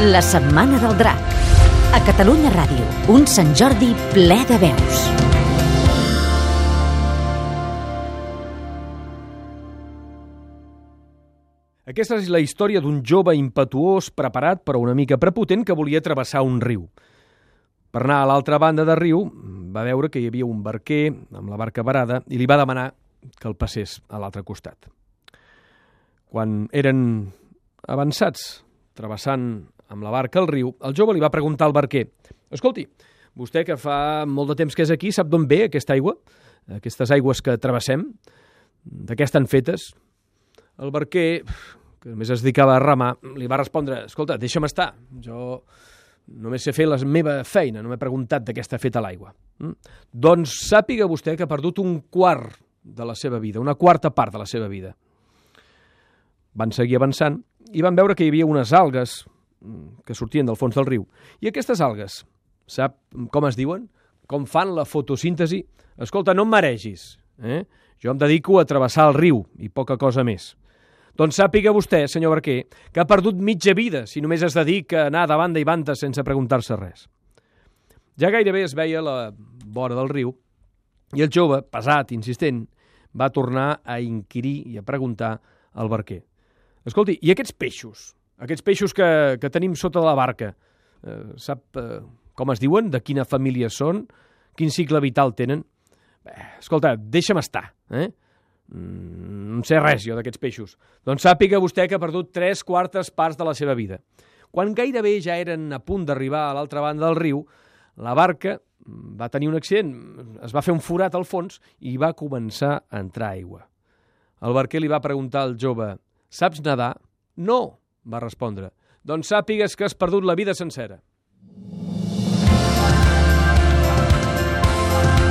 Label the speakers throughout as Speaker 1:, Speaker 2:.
Speaker 1: La Setmana del Drac. A Catalunya Ràdio, un Sant Jordi ple de veus.
Speaker 2: Aquesta és la història d'un jove impetuós, preparat però una mica prepotent que volia travessar un riu. Per anar a l'altra banda del riu, va veure que hi havia un barquer amb la barca varada i li va demanar que el passés a l'altre costat. Quan eren avançats, travessant amb la barca el riu, el jove li va preguntar al barquer «Escolti, vostè que fa molt de temps que és aquí, sap d'on ve aquesta aigua? Aquestes aigües que travessem? De què estan fetes?» El barquer, que només es dedicava a remar, li va respondre «Escolta, deixa'm estar, jo només sé fer la meva feina, no m'he preguntat de què està feta l'aigua». Mm? Doncs sàpiga vostè que ha perdut un quart de la seva vida, una quarta part de la seva vida. Van seguir avançant i van veure que hi havia unes algues que sortien del fons del riu. I aquestes algues, sap com es diuen? Com fan la fotosíntesi? Escolta, no em maregis. Eh? Jo em dedico a travessar el riu i poca cosa més. Doncs sàpiga vostè, senyor Barquer, que ha perdut mitja vida si només es dedica a anar de banda i banda sense preguntar-se res. Ja gairebé es veia la vora del riu i el jove, pesat, insistent, va tornar a inquirir i a preguntar al barquer. Escolti, i aquests peixos? Aquests peixos que, que tenim sota la barca, eh, sap eh, com es diuen? De quina família són? Quin cicle vital tenen? Bé, escolta, deixa'm estar, eh? Mm, no sé res jo d'aquests peixos. Doncs sàpiga vostè que ha perdut tres quartes parts de la seva vida. Quan gairebé ja eren a punt d'arribar a l'altra banda del riu, la barca va tenir un accident, es va fer un forat al fons i va començar a entrar aigua. El barquer li va preguntar al jove, saps nedar? No, va respondre. Doncs sàpigues que has perdut la vida sencera.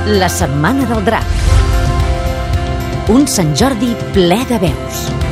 Speaker 1: La Setmana del Drac. Un Sant Jordi ple de veus.